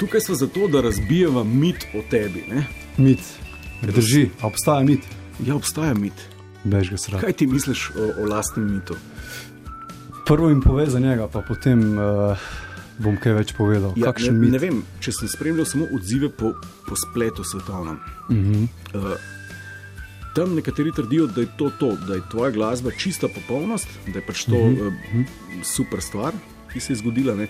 Tukaj smo zato, da razbijemo mit o tebi. Ne? Mit, drži, obstaja mit. Ja, obstaja mit. Bež ga sredi. Kaj ti misliš o, o lastnem mitu? Prvo jim pove za njega, pa potem uh, bom kaj več povedal. Ja, Kakšen ne, mit? ne vem, če sem spremljal samo odzive po, po spletu svetovnem. Uh -huh. Uh, tam nekateri trdijo, da je to to, da je tvoja glasba čista popolnost, da je pač to uh -huh. uh, super stvar, ki se je zgodila. Ne?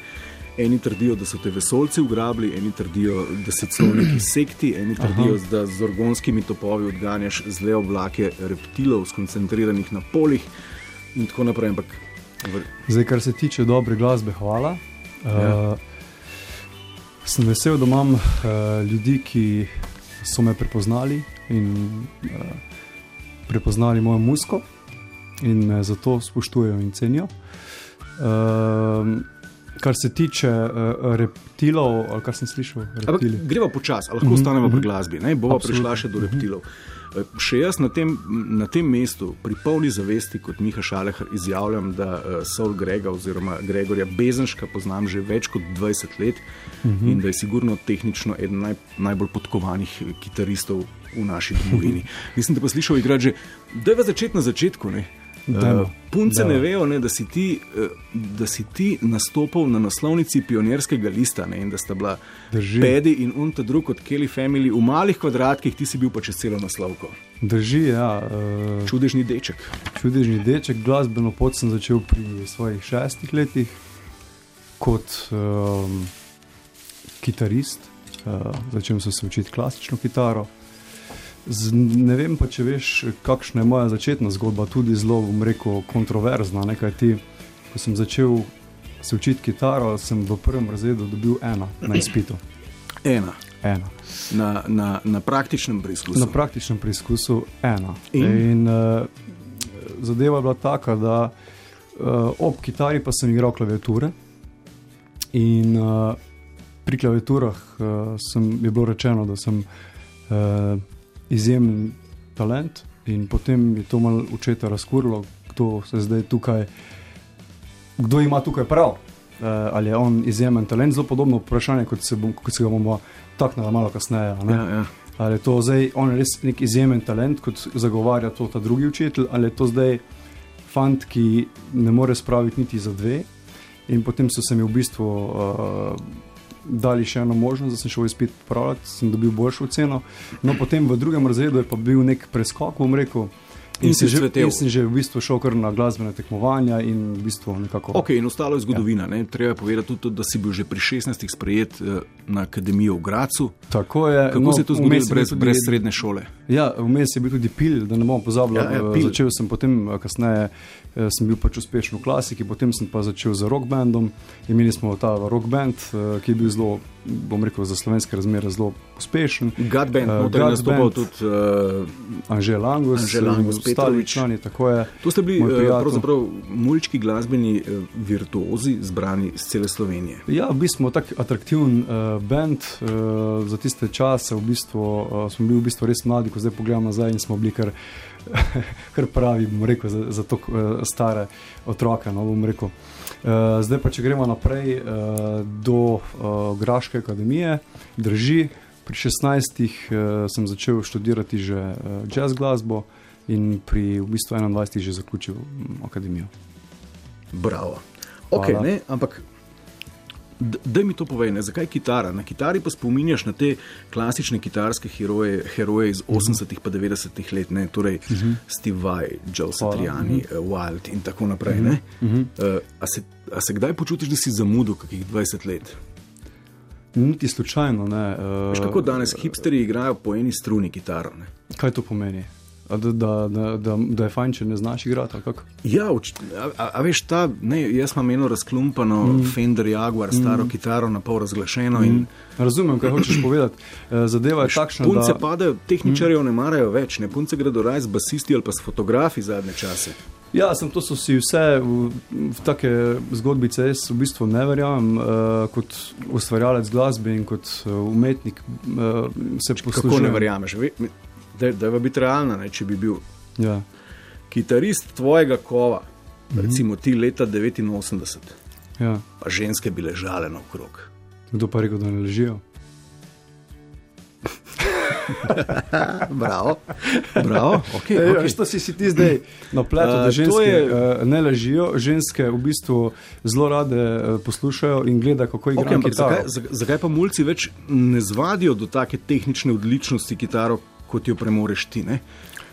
Eni trdijo, da so te vesolci ugrabili, eni trdijo, da si celo neki sekti, eni trdijo, Aha. da z orgonskimi topovi odganjaš zle oblake reptilov, skoncentriranih na polih in tako naprej. Ampak. Zdaj, kar se tiče dobre glasbe, hvala. Ja. Uh, sem vesel, da imam uh, ljudi, ki so me prepoznali in uh, prepoznali mojo musko in me zato spoštujejo in cenijo. Uh, kar se tiče uh, reptilov, kar sem slišal. Gremo počasi, lahko ostanemo mm -hmm. pri glasbi, ne bova prišla še do reptilov. Mm -hmm. Še jaz na tem, na tem mestu, pri polni zavesti, kot Miha Šalehar, izjavljam, da uh, Saul Grega oziroma Gregorja Bezenška poznam že več kot 20 let mm -hmm. in da je sigurno tehnično eden naj, najbolj podkovanih kitaristov v naši domovini. Mislim, da pa slišal igrati že, da je v začetku na začetku. Ne? Uh, punce Demo. ne vejo, ne, da, si ti, uh, da si ti nastopil na naslovnici pionirskega lista ne, in da sta bila Pedi in Unta drug od Kelly Family v malih kvadratkih, ti si bil pa čez celo naslovko. Drži, ja. Uh, čudežni deček. Čudežni deček, glasbeno pot sem začel pri svojih šestih letih kot um, kitarist. Uh, začel sem se učiti klasično kitaro. Z, ne vem pa, če veš, kakšna je moja začetna zgodba, tudi zelo, bom rekel, kontroverzna. Nekaj ti, ko sem začel se učiti kitaro, sem v prvem razredu dobil ena na izpitu. Ena. ena. Na, na, na praktičnem preizkusu. Na praktičnem preizkusu ena. In, In uh, zadeva je bila taka, da uh, ob kitari pa sem igral klaviature. In uh, pri klaviaturah uh, sem, je bilo rečeno, da sem. Uh, izjemen talent, in potem je to malo očeta razkurilo, kdo se zdaj tukaj, kdo ima tukaj prav. Uh, ali je on izjemen talent, zelo podobno vprašanje, kot se, bom, kot se ga bomo taknili malo kasneje. Ja, ja. Ali je to zdaj on res nek izjemen talent, kot zagovarja to ta drugi učitelj, ali je to zdaj fant, ki ne more spraviti niti za dve. In potem so se mi v bistvu uh, dali še eno možnost, da sem šel izpit popravljati, sem dobil boljšo oceno. No, potem v drugem razredu je pa bil nek preskok, bom rekel. In, in si že, sem že v bistvu šel kar na glasbene tekmovanja. In v bistvu nekako, okay, in ostalo je zgodovina. Ja. Treba povedati tudi, da si bil že pri 16. sprejet eh, na Akademijo v Gracu. Tako je. Kako no, se je to zgodilo brez, tudi, brez srednje šole? Ja, vmes je bil tudi pil, da ne bom pozabil. Ja, ja, začel sem potem, kasneje sem bil pač uspešen v klasiki, potem sem pa začel z rock bandom. Imeli smo ta rock band, ki je bil zelo bom rekel, za slovenske razmere zelo uspešen. Gudband, uh, tudi nastopal tudi uh, Anžel Angus, Anžel Angus ostali člani. To ste bili pravzaprav mulčki glasbeni virtuozi, zbrani iz cele Slovenije. Ja, bistvu smo tak atraktiven uh, band uh, za tiste čase. V bistvu, uh, smo bili v bistvu res mladi, ko zdaj pogledamo nazaj in smo bili kar. Kar pravi, bom rekel, za, za to uh, stare otroke. No, rekel. Uh, zdaj pa, če gremo naprej uh, do uh, Graške akademije, drži. Pri 16 uh, sem začel študirati že uh, jazz glasbo in pri v bistvu 21 že zaključil um, akademijo. Bravo. Okay, ne, ampak da mi to povej, ne? zakaj kitara? Na kitari pa spominjaš na te klasične kitarske heroje, heroje iz 80-ih in 90-ih let, ne? torej uh -huh. Steve Vai, Joe Satriani, uh -huh. Wild in tako naprej. Uh -huh. uh a, se, a se kdaj počutiš, da si zamudil kakih 20 let? Niti slučajno. Uh, kako danes hipsteri igrajo po eni struni kitaro? Ne? Kaj to pomeni? Da, da, da, da, da je fajn, če ne znaš igrati. Ja, a, a, a veš, ta, ne, jaz imam eno razklumpano mm. Fender Jaguar, staro mm. kitaro, na pol razglašeno. Mm. In, Razumem, kaj hočeš povedati. Eh, zadeva je takšna. Punce da... padajo, tehničarjev mm. ne marajo več, ne punce gredo raje z basisti ali pa s fotografi zadnje čase. Ja, sem, to so si vse v, v take zgodbice, jaz v bistvu ne verjamem, uh, kot ustvarjalec glasbe in kot uh, umetnik. Uh, se poslušam. Kako ne verjameš? Da, da je biti realna, ne, če bi bil ja. kitarist tvojega kova, mm -hmm. recimo ti leta 89, ja. pa ženske bi ležale naokrog. Kdo pa rekel, da ne ležijo? Bravo. Bravo. Okay, Ej, okay. veš, To si, si ti zdaj na pletu, Uh, da ženske je- je... ne ležijo, ženske v bistvu zelo rade eh, poslušajo in gledajo, kako igrajo Okay, zakaj- zakaj pa mulci več ne zvadijo do take tehnične odličnosti kitaro, kot jo premoreš ti? Ne?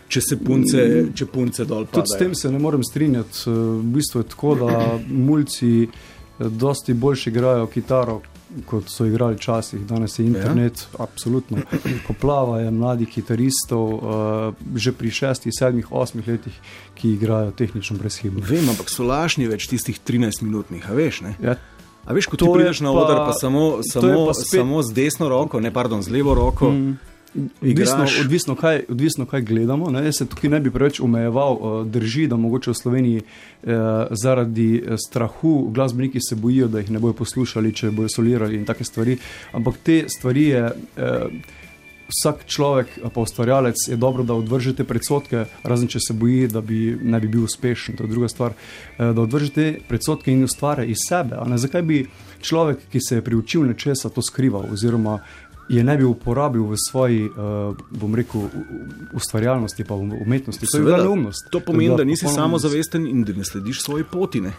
Če se punce, če punce dol padajo. Tudi s tem se ne morem strinjati. Eh, V bistvu je tako, da mulci eh, dosti boljše igrajo kitaro, kot so igrali včasih. Danes je internet, ja. absolutno. Poplava je mladih kitaristov, uh, že pri šestih, sedmih, osmih letih, ki igrajo tehnično brezhibno. Vem, ampak so lažni več tistih 13-minutnih, a veš? Ne? Ja, A veš, ko ti To je prideš na pa- oder, pa samo, to je samo, pa spet- samo z desno roko, ne pardon, z levo roko. Mm. Odvisno, odvisno, kaj, odvisno, kaj gledamo. Ne? Jaz se tukaj ne bi preveč omejeval. eh, Drži, da mogoče v Sloveniji eh, zaradi eh, strahu glasbeniki se bojijo, da jih ne bojo poslušali, če bojo solirali in take stvari. Ampak te stvari je. Eh, Vsak človek, pa ustvarjalec, je dobro, da odvržete predsotke, razen če se boji, da bi ne bi bil uspešen. To je druga stvar. Eh, Da odvržete predsotke in ustvarja iz sebe. Zakaj bi človek, ki se je priučil nečesa, to skrival, oziroma je ne bi uporabil v svoji, uh, bom rekel, ustvarjalnosti, pa v umetnosti. To je neumnost. to pomeni, bila da nisi samozavesten in da ne slediš svoji poti. Ne?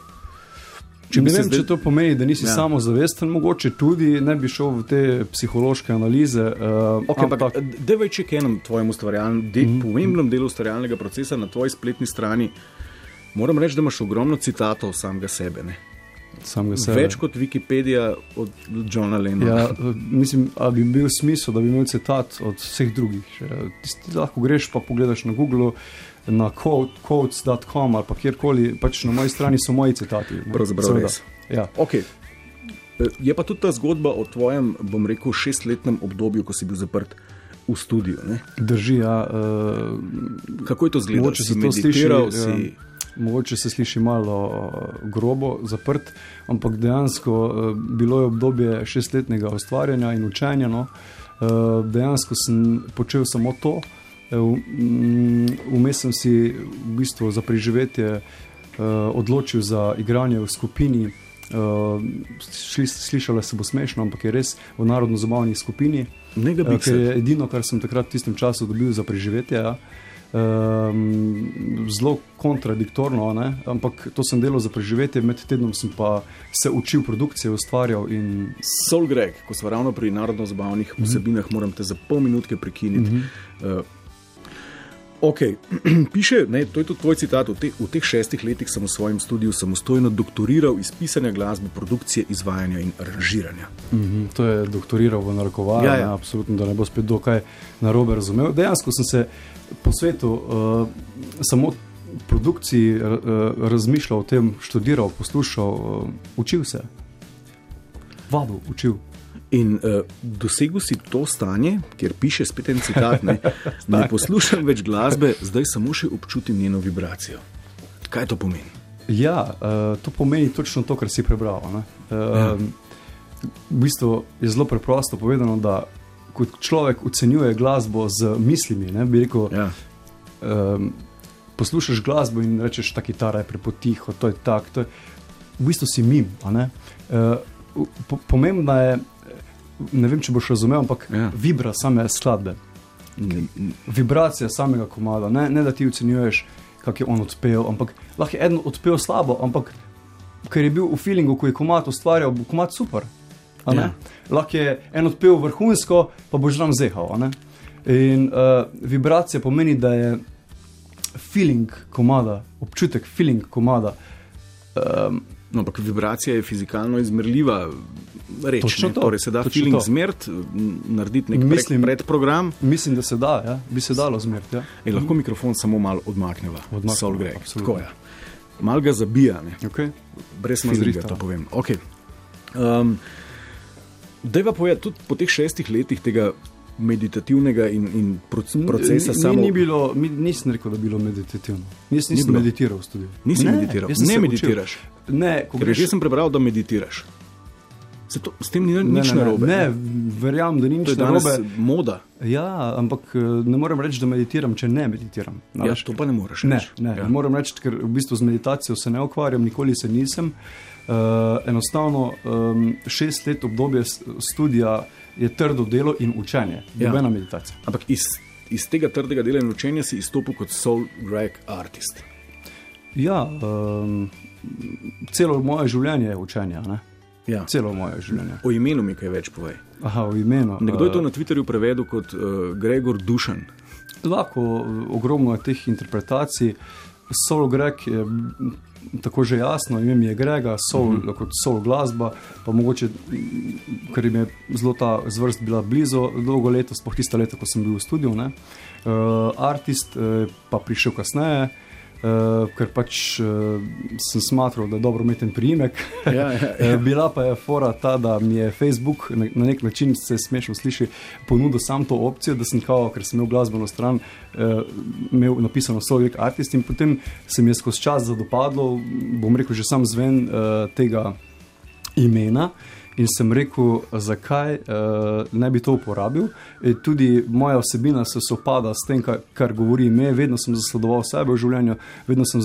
Če ne vem, zdaj- če to pomeni, da nisi Ja. samozavesten, mogoče tudi ne bi šel v te psihološke analize. Uh, Okay, ampak, Devej, če k enem tvojem ustvarjalnem, de, mm -hmm. pomembnem delu ustvarjalnega procesa na tvoji spletni strani, moram reči, da imaš ogromno citatov samega sebe. Ne? Samega sebe. Več kot Wikipedija od Johna Lennona. Ja, eh, mislim, da bi bil smisel, da bi imel citat od vseh drugih. Še, Ti lahko greš pa pogledaš na Google, na quote- quotes.com ali pa kjerkoli, pač na moji strani so moji citati. Pravzaprav res. Ja. Okay. Je pa tudi ta zgodba o tvojem, bom rekel, šestletnem obdobju, ko si bil zaprt v studiu. Ne? Drži, ja. Uh, Kako je to izgledalo? Mogoče Si meditiral, sliši, si... ja. Mogoče se sliši malo eh, grobo, zaprt, ampak dejansko eh, bilo je obdobje šestletnega ustvarjanja in učenja. No. Eh, Dejansko sem počel samo to. Mm, Vmes sem si v bistvu za preživetje odločil za igranje v skupini. Uh, šli, slišala se bo smešno, ampak je res v narodno-zabavni skupini, Ne ga uh, ker bi je edino, kar sem takrat v tistem času dobil za preživetje. Ja. Um, zelo kontradiktorno, ne? ampak to sem delal za preživetje, med tednom sem pa se učil produkcije, ustvarjal in Sol Greg, ko smo ravno pri narodno-zabavnih Mhm. vsebinah, moram te za pol minutke prekiniti. Mm -hmm. uh, Ok, piše, ne, to je tudi tvoj citat. V, te, v teh šestih letih sem v svojem studiu samostojno doktoriral iz pisanja glasbe, produkcije, izvajanja in aranžiranja. mm -hmm, to je doktoriral v narekovanju. Ja, Ja. Absolutno, da ne bo spet do kaj narobe razumel. Dejansko sem se po svetu uh, samo produkciji uh, razmišljal o tem, študiral, poslušal, uh, učil se. Vabil, učil. In uh, dosegel si to stanje, kjer piše spet en citat: ne, ne poslušam več glasbe, zdaj samo še občutim njeno vibracijo. Kaj to pomeni? Ja, uh, to pomeni točno to, kar si prebral. ne. Uh, Ja. V bistvu je zelo preprosto povedano, da ko človek ocenjuje glasbo z mislimi, ne, bi rekel, Ja. um, poslušaš glasbo in rečeš, ta kitara je prepotiho, to je tak, to je v bistvu si ne. Uh, po, pomembna je, ne vem, če boš razumel, ampak Ja. vibra same skladbe, vibracija samega komada, ne, ne da ti ocenjuješ, kak je on odpel, ampak lahko je eden odpel slabo, ampak ker je bil v feelingu, ko je komat ustvarjal, bo komat super. Ja. Lahko je en odpel vrhunsko, pa boš nam zehal. In uh, vibracija pomeni, da je feeling komada, občutek feeling komada. Um, No, ampak vibracija je fizikalno izmerljiva reč. Točno to, Torej se da feeling to. zmerti, narediti nek Mislim- pred, predprogram. mislim, da se da, ja? bi se dalo zmerti. Ja? Ej, lahko mikrofon samo malo odmakneva. Odmakneva, Sol Greg. Tako je. Mal ga zabija, ne. Okay. brez mazrita, ja. to povem. Okay. Um, Dejva povedati, tudi po teh šestih letih tega meditativnega in, in proc procesa ni, samo. ni bilo, mi, nisem rekel, da bi bilo meditativno. Ni nisem bilo? meditiral v studiu. Nisi Ne, meditiral, jaz ne meditiraš. Učil. Ne, greš, že sem prebral, da meditiraš. Se to, s tem ni nič ne, ne, narobe. ne, verjamem, da ni nič je narobe. moda. Ja, ampak eh, ne morem reči, da meditiram, če ne meditiram. Ja, to pa ne moreš. Ne, ne, ja. ne morem reči, ker v bistvu z meditacijo se ne ukvarjam, nikoli se nisem. Uh, enostavno, um, šest let obdobje študija je trdo delo in učenje, nobena ja. meditacija. Ampak iz, iz tega trdega dela in učenja si izstopil kot soul drag artist. Ja, um, celo moje življenje je učenje. Ja. Celo moje življenje. O imenu mi kaj več povej. Aha, o imenu. Nekdo je to na Twitterju prevedel kot uh, Gregor Dušan. Lahko, ogromno je teh interpretacij. Solo Greg je tako že jasno, ime mi je Grega, sol, uh -huh. kot solo glasba, pa mogoče, ker jim je zelo ta zvrst bila blizu, dolgo leta, spoh tiste leta, ko sem bil v studiu. Uh, artist uh, pa prišel kasneje. Uh, ker pač uh, sem smatral, da je dobro imeti priimek. Ja, ja, ja. Bila pa je fora ta, da mi je Facebook na, na nek način, se smešno sliši, ponudil sam to opcijo, da sem kao, ker sem imel glasbeno stran, uh, imel napisano Slovik Artist in potem se mi je skozi čas zadopadlo, bom rekel, že sam zven uh, tega imena in sem rekel, zakaj uh, ne bi to uporabil. E, tudi moja osebina se sopada s tem, kar, kar govori ime. Vedno sem zasledoval sebe v življenju, vedno sem,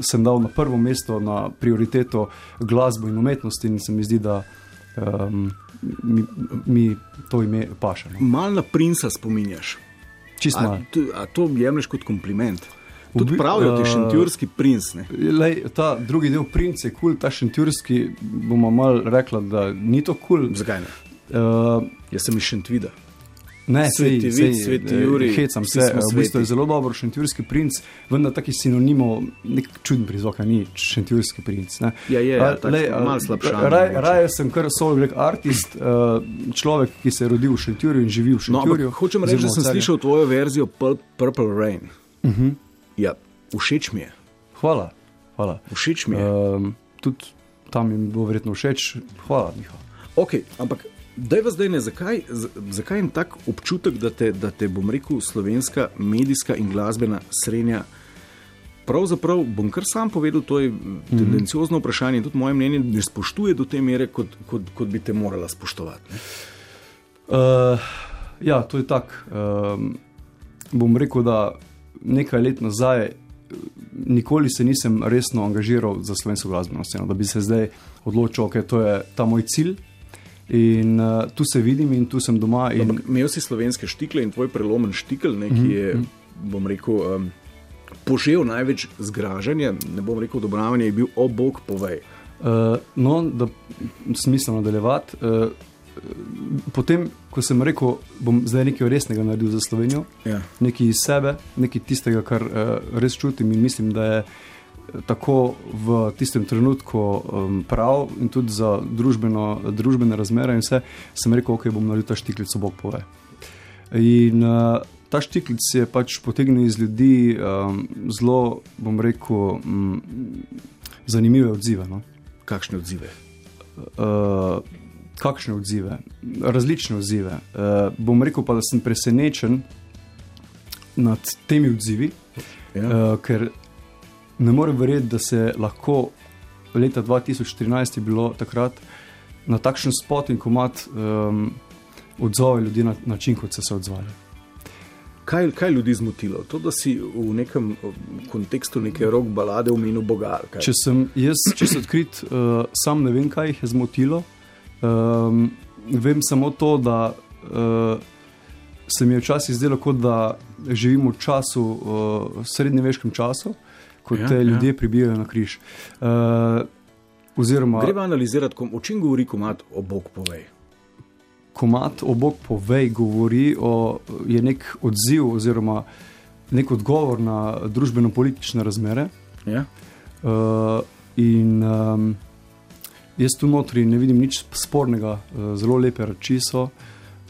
sem dal na prvo mesto, na prioriteto glasbo in umetnost in se mi zdi, da. Um, Mi, mi to ime pašemo. Mal na princa spominjaš. Čisto. A, a to jemliš kot kompliment? Tudi pravijo, da je šentjurski princ. Lej, ta drugi del princ je kul, cool, ta šentjurski bomo mal rekla, da ni to kul. Cool. Zakaj ne? Uh, Jaz sem iz šentvida. Ne, sveti, sveti, sveti Juri. Hecam se, v bistvu je zelo dobro šentjurski princ, vendar taki sinonimo, nek čuden prizvok, ni šentjurski princ. Ne. Ja, je, ja, lej, malo slabša. Raje raj sem kar solo grek artist, človek, ki se je rodil v šentjurju in živi v šentjurju. No, hočem reči, da sem slišal tvojo verzijo Purple Rain. Uh mhm. -huh. Ja, všeč mi je. Hvala. hvala. Všeč mi je. Um, tudi tam jim bo verjetno všeč. Hvala, Miha. Okay, ampak, da je zdaj ne, zakaj, zakaj je tak občutek, da te, da te, bom rekel, slovenska medijska in glasbena srednja. Pravzaprav bom kar sam povedal, to je tendenciozno vprašanje in tudi moje mnenje ne spoštuje do te mere, kot, kot, kot bi te morala spoštovati. Uh, ja, to je tako. Um, bom rekel, da nekaj let nazaj, nikoli se nisem resno angažiral za slovensko glasbeno sceno, da bi se zdaj odločil, da okay, je ta moj cilj. In uh, tu se vidim, in tu sem doma. In... Imel si slovenske štikle in tvoj prelomen štikel, ne, ki je, mm -hmm. bom rekel, um, požel največ zgražanja, ne bom rekel, odobravanja, je bil obok povej. Uh, no, da smisel nadaljevati. Uh, potem, ko sem rekel, bom zdaj nekaj resnega naredil za Slovenijo, ja. nekaj iz sebe, nekaj tistega, kar uh, res čutim in mislim, da je eh, tako v tistem trenutku um, prav in tudi za družbeno, družbene razmere in vse, sem rekel, ok, bom naredil ta štiklico, Bog pove. In uh, ta štiklic je pač potegnil iz ljudi um, zelo, bom rekel, um, zanimive odzive. No? Kakšne odzive? Uh, kakšne odzive, različne odzive. Uh, bom rekel pa, da sem presenečen nad temi odzivi, ja. uh, ker ne morem verjeti, da se lahko leta 2014 je bilo takrat na takšen spot in komat um, odzove ljudi na način, kot so se odzvali. Kaj, kaj ljudi zmotilo? To, da si v nekem kontekstu neke rok balade omenil Boga. Če sem jaz, če sem odkrit, uh, sam ne vem, kaj jih je zmotilo. Um, vem samo to, da uh, se mi je včasih zdelo, kot da živimo v času, uh, srednjeveškem času, ko ja, te ja. ljudje pribijajo na križ. Uh, oziroma, Gremo analizirati, o čem govori komat o Bog povej. Komat o Bog povej govori o nek odziv oziroma nek odgovor na družbeno-politične razmere. Ja. Uh, in um, Jaz tu notri ne vidim nič spornega, eh, zelo lepe reči so.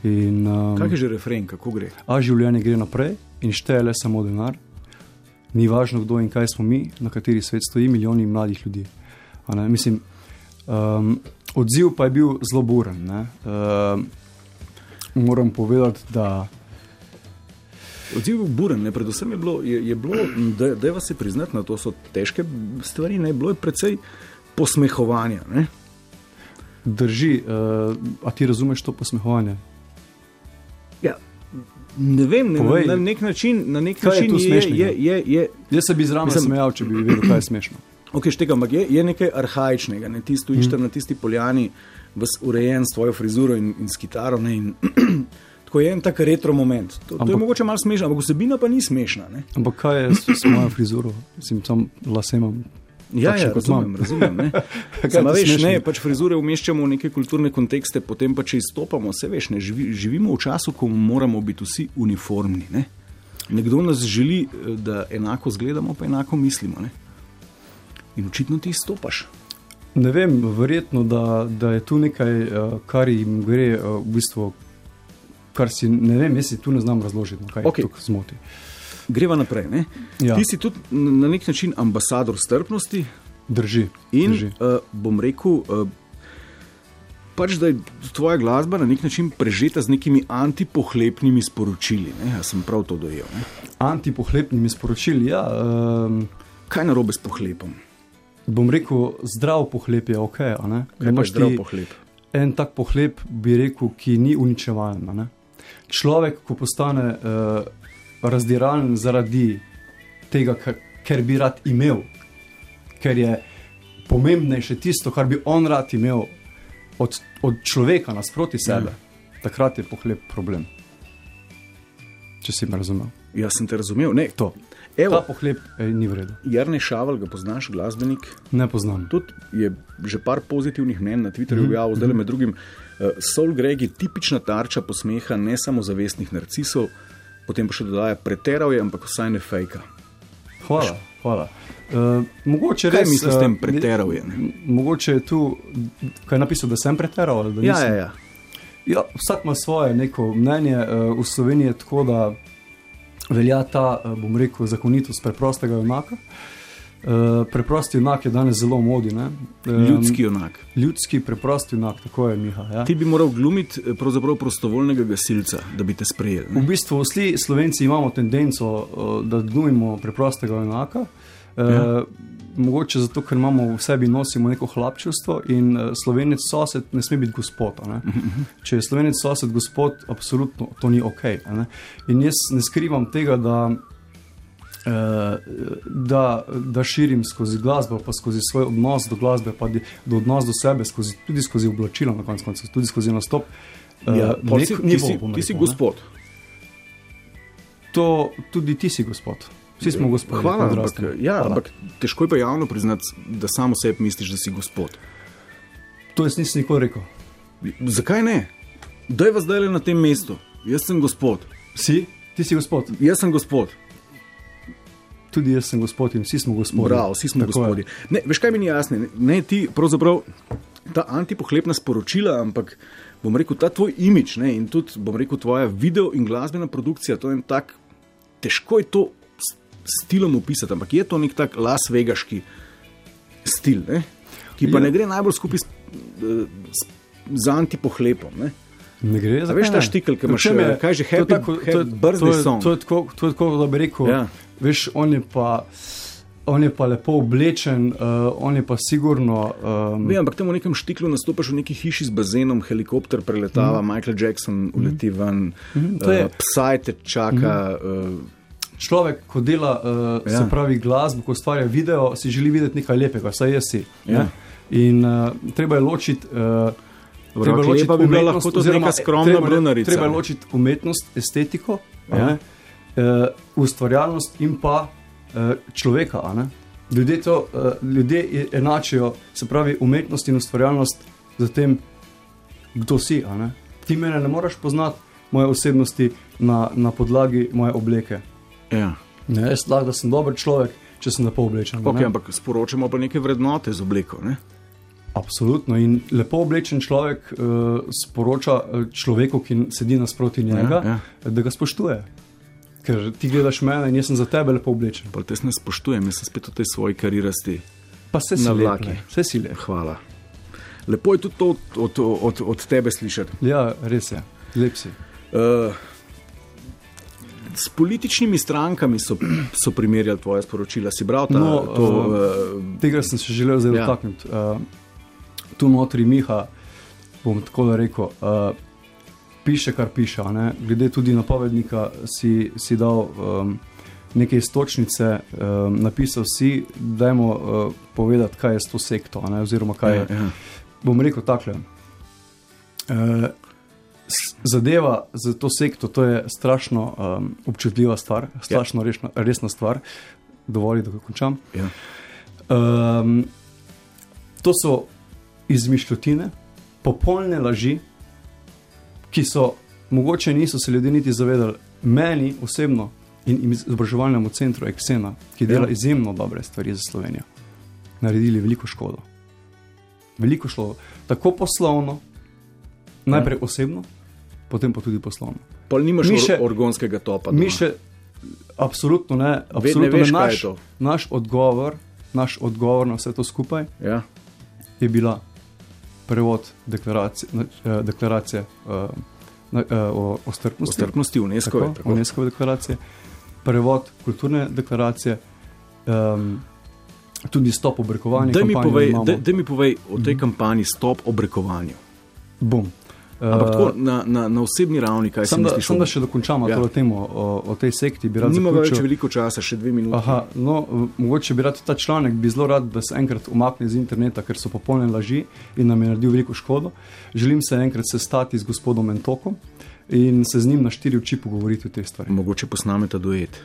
In, um, Kaj je že refren, kako gre? A življenje gre naprej in šteje le samo denar. Ni važno, kdo in kaj smo mi, na kateri svet stoji milijoni mladih ljudi. Mislim, um, odziv pa je bil zelo buren. Um, moram povedati, da. Odziv je bil buren, ne? predvsem je bilo, je, je bilo da, da vas je priznati, da to so težke stvari, ne bilo je precej posmehovanja. Ne? Drži, uh, a ti razumeš to posmehovanje? Ja, ne vem, ne, na nek način, na nek način je, je, je, je, Jaz se bi zraven smejal, če bi videl, kaj je smešno. Okay, štega, je, je nekaj arhajičnega, ne? ti stojiš mm. tam na tisti poljani, urejen s svojo frizuro in, in s kitaro. Ne? In tako je en tak retro moment. To, ampak, to je mogoče malo smešno, ampak vsebina pa ni smešna. Ne? Ampak kaj je s, s mojo frizuro, sem tam lasem. Ja, ja, razumem, razumem. Sama, veš, ne, pač frizure umeščamo v neke kulturne kontekste, potem pa če izstopamo, se veš, ne, živi, živimo v času, ko moramo biti vsi uniformni. Ne? Nekdo nas želi, eh, da enako izgledamo, pa enako mislimo. Ne? In očitno ti izstopaš. Ne vem, verjetno, da, da je tu nekaj, eh, kar jim gre eh, v bistvu, kar si ne vem, jaz si tu ne znam razložiti, no, kaj okay. jih zmoti. Greva naprej. Ja. Ti si tudi na nek način ambasador strpnosti. Drži. In drži. Uh, bom rekel, uh, pač, da je tvoja glasba na nek način prežeta z nekimi antipohlepnimi sporočili. Ne? Ja, sem prav to dojel. Ne? Antipohlepnimi sporočili. Ja, um, Kaj je narobe s pohlepom? Bom rekel, zdrav pohlep je ok. Kaj imaš zdrav pohlep? En tak pohlep bi rekel, ki ni uničevalen. Človek, ko postane. Uh, razdiralen zaradi tega, ker bi rad imel, ker je pomembnejše tisto, kar bi on rad imel od, od človeka nasproti sebe. Ja. Takrat je pohlep problem. Če si me razumel. Jaz sem te razumel, ne to. Evo, Ta pohlep ej, ni vredno. Jarne Šaval, ga poznaš, glasbenik? Ne poznam. Tudi je že par pozitivnih mnen na Twitterju objavil, mm -hmm. zdaj med drugim. Uh, Soul Greg je tipična tarča posmeha ne samo zavestnih narcisov, potem pa še dodaja, preteral je, ampak vsaj ne fejka. Hvala. hvala. Uh, mogoče kaj res, misliš, da sem eh, preteral? Je, mogoče je tu, kaj je napisal, da sem preteral. Da ja, ja, ja. Ja, vsak ima svoje neko mnenje. Uh, v Sloveniji je tako, da velja ta, uh, bom rekel, zakonitost preprostega enaka. Uh, Uh, preprosti junak je danes zelo modi. Um, ljudski junak. Ljudski, preprosti junak, tako je Miha. Ja. Ti bi moral glumiti eh, prostovoljnega gasilca, da bi te sprejeli. Ne? V bistvu vsi slovenci imamo tendenco, uh, da glumimo preprostega junaka. Uh, ja. Mogoče zato, ker imamo v sebi nosimo neko hlapčevstvo in uh, slovenec sosed ne sme biti gospod. Ne? Če je slovenec sosed gospod, absolutno to ni ok. Ne? In jaz ne skrivam tega, da da, da širim skozi glasbo, pa skozi svoj odnos do glasbe, pa do odnos do sebe, skozi, tudi skozi oblačila, na koncu konca, tudi skozi nastop. Eh, ja, uh, nek, si, ti, si, rekel, ti si gospod. To tudi ti si gospod. Vsi smo gospod. Hvala, ampak, ja, Hvala. ampak težko je pa javno priznati, da samo sebi misliš, da si gospod. To jaz nisem nikoli rekel. Zakaj ne? Da je vas zdaj na tem mestu. Jaz sem gospod. Si? Ti si gospod. Jaz sem gospod tudi jaz sem gospod in vsi smo gospodi. Prav, vsi smo Tako gospodi. Je. Ne, veš, kaj mi ni jasno, ne, ne ti pravzaprav ta antipohlepna sporočila, ampak bom rekel, ta tvoj imič ne, in tudi, bom rekel, tvoja video in glasbena produkcija, to je en tak, težko je to stilom opisati, ampak je to nek tak lasvegaški stil, ne, ki pa ja. ne gre najbolj skupaj s, s, z antipohlepom. Ne. Ne gre za to. Veš, ta štikl, ki imaš, je, eh, kaj že hepi, tako, to, je, to, je, to, je tako, to je tako, da bi rekel, ja veš, on je pa. On je pa lepo oblečen, uh, on je pa sigurno. Um... Ne, ampak tam v nekem štiklu nastopaš v neki hiši z bazenom, helikopter preletava, mm. Michael Jackson uleti ven, mm. uh, psaj te čaka. Mm. Uh... Človek, ko dela uh, ja. pravi glasbo, ko ustvarja video, si želi videti nekaj lepega, vsaj jaz si. Ja. In uh, treba je ločiti. Uh, treba je ločiti bi umetnost, lahko to brunarica. Treba je ločiti umetnost, estetiko. Ja uh, ustvarjalnost in pa uh, človeka. Ljudje, to, uh, ljudje enačijo, se pravi, umetnost in ustvarjalnost z tem, kdo si. Ti mene ne moreš poznati, moje osebnosti, na, na podlagi moje obleke. Ja. Ne, jaz lahko, da sem dober človek, če sem lepo oblečen. Okay, ampak sporočamo pa neke vrednote z obleko. Ne? Absolutno. In lepo oblečen človek uh, sporoča človeku, ki sedi nasproti njega, ja, ja. da ga spoštuje ker ti gledaš mene in jaz sem za tebe lepo oblečen. Pa te ne spoštujem, jaz sem spet v tej svoji karirasti. Pa se si vlaki. Vse si le. Hvala. Lepo je tudi to od, od, od, od tebe slišati. Ja, res je, lep si. Uh, s političnimi strankami so, so primerjali tvoje sporočila. Si bral ta, no, to? Uh, tega sem se želel zelo ja. dotakniti. Uh, tu notri Miha, bom tako rekel. Uh, piše, kar piše. Ne? Glede tudi napovednika, si, si dal um, neke istočnice um, napisal si, da je mu uh, povedati, kaj je s to sekto. Ne, oziroma, kaj je. Ja, ja. Bom rekel takole. Uh, zadeva za to sekto, to je strašno um, občutljiva stvar, strašno ja. resna, resna stvar. Dovolj, da končam. Ja. Um, to so izmišljotine, popolne laži, ki so mogoče niso se ljudje niti zavedali. Meni osebno in izobraževalnemu centru Exena, ki dela ja. izjemno dobre stvari za Slovenijo, naredili veliko škodo. Veliko šlo, tako poslovno, najprej ja. osebno, potem pa tudi poslovno. Pa nimaš mi še organskega topa. Mi še, absolutno ne, absolutno ne, veš, ne. Naš, naš, odgovor, naš odgovor na vse to skupaj ja. je bila prevod deklaracije. Eh, deklaracije uh, na, uh, o, o strpnosti, o strpnosti UNESCO, tako, UNESCO deklaracije, prevod kulturne deklaracije, um, tudi stop obrekovanju. Da mi, povej, da, da mi povej o tej mm. kampanji stop obrekovanju. Bom. Ampak tako, na, na, na osebni ravni, kaj sem mislil? Sem da še dokončamo ja. to temo o, o tej sekti. Nima več veliko časa, še dve minuti. Aha, no, mogoče bi rad ta članek, bi zelo rad, da se enkrat umakne iz interneta, ker so popolne laži in nam je naredil veliko škodo. Želim se enkrat sestati z gospodom Mentokom in se z njim na štiri oči pogovoriti o teh stvarih. Mogoče posnamete duet.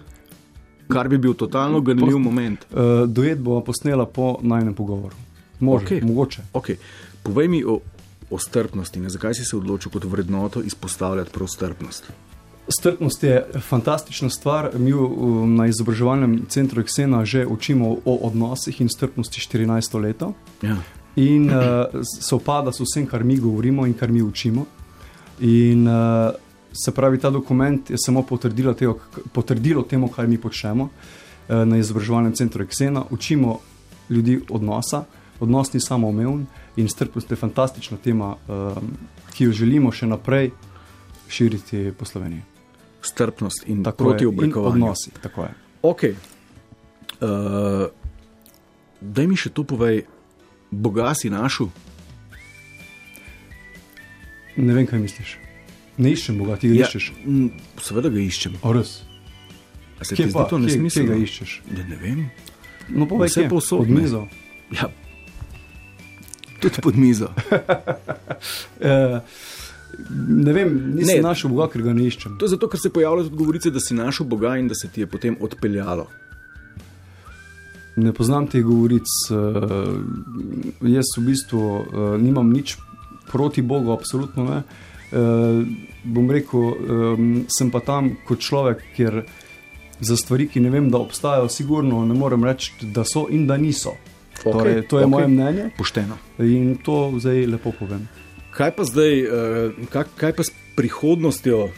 Kar bi bil totalno ganljiv moment. Uh, duet bomo posnela po najnem pogovoru. Može, okay. Mogoče. Okay. Povej mi o o strpnosti. Ne? Zakaj si se odločil kot vrednoto izpostavljati prav strpnost? Strpnost je fantastična stvar. Mi na izobraževalnem centru Exena že učimo o odnosih in strpnosti 14 let. Ja. In uh, se opada s vsem, kar mi govorimo in kar mi učimo. In uh, se pravi, ta dokument je samo potrdilo, teo, potrdilo temu, kar mi počnemo uh, na izobraževalnem centru Exena. Učimo ljudi odnosa, odnos ni samo omejen in strpnost je fantastična tema, um, ki jo želimo še naprej širiti po Sloveniji. Strpnost in tako proti oblikovanju. Odnosi, tako je. Ok. Uh, daj mi še to povej, Boga si našel? Ne vem, kaj misliš. Ne iščem Boga, ti ga ja, iščeš. Seveda ga iščem. Ores. Se ti zdi to nesmiselno? Kje ga iščeš? Ne, ne vem. No, povej, vse posod. Od mizo. Ja, tudi pod mizo. uh, ne vem, nisem ne. našel Boga, ker ga ne iščem. To je zato, ker se pojavljajo tudi govorice, da si našel Boga in da se ti je potem odpeljalo. Ne poznam teh govoric. Uh, jaz v bistvu uh, nimam nič proti Bogu, absolutno ne. Bom rekel, sem pa tam kot človek, ker za stvari, ki ne vem, da obstajajo, sigurno ne morem reči, da so in da niso. Okay, torej, to je okay. moje mnenje. Pošteno. In to zdaj lepo povem. Kaj pa zdaj, uh, kaj, kaj pa s prihodnostjo?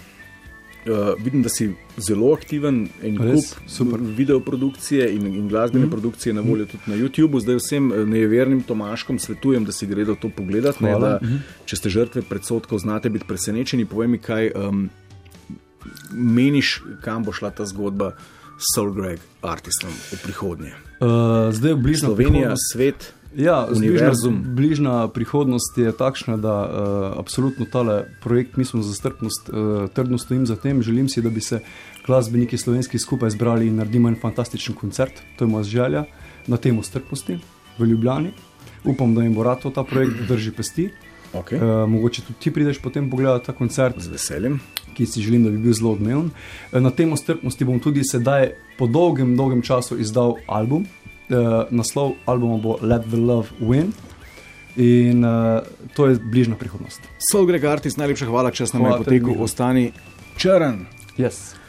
Uh, vidim, da si zelo aktiven in kup video produkcije in, in glasbene mm. produkcije na voljo mm. tudi na YouTubu. Zdaj vsem eh, nevernim Tomaškom svetujem, da si gredo to pogledati. Ne, da, mm. Če ste žrtve predsotkov, znate biti presenečeni. Povej mi, kaj um, meniš, kam bo šla ta zgodba. Soul Greg, artistom v prihodnje? Uh, zdaj je bližnja Slovenija, svet. Ja, bližna, bližna prihodnost je takšna, da uh, absolutno tale projekt, mi smo za strpnost, uh, trdno stojim za tem. Želim si, da bi se glasbeniki slovenski skupaj zbrali in naredili en fantastičen koncert. To je moja želja na temo strpnosti v Ljubljani. Upam, da jim bo rad ta projekt drži pesti. Okay. Uh, mogoče tudi ti prideš potem pogledati ta koncert. Z veseljem ki si želim, da bi bil zelo odmeven. Eh, na temo strpnosti bom tudi sedaj po dolgem, dolgem času izdal album. Uh, naslov albuma bo Let the Love Win. In uh, to je bližnja prihodnost. Sol Greg Artis, najlepša hvala, če si nam je potekel, ostani črn. Yes.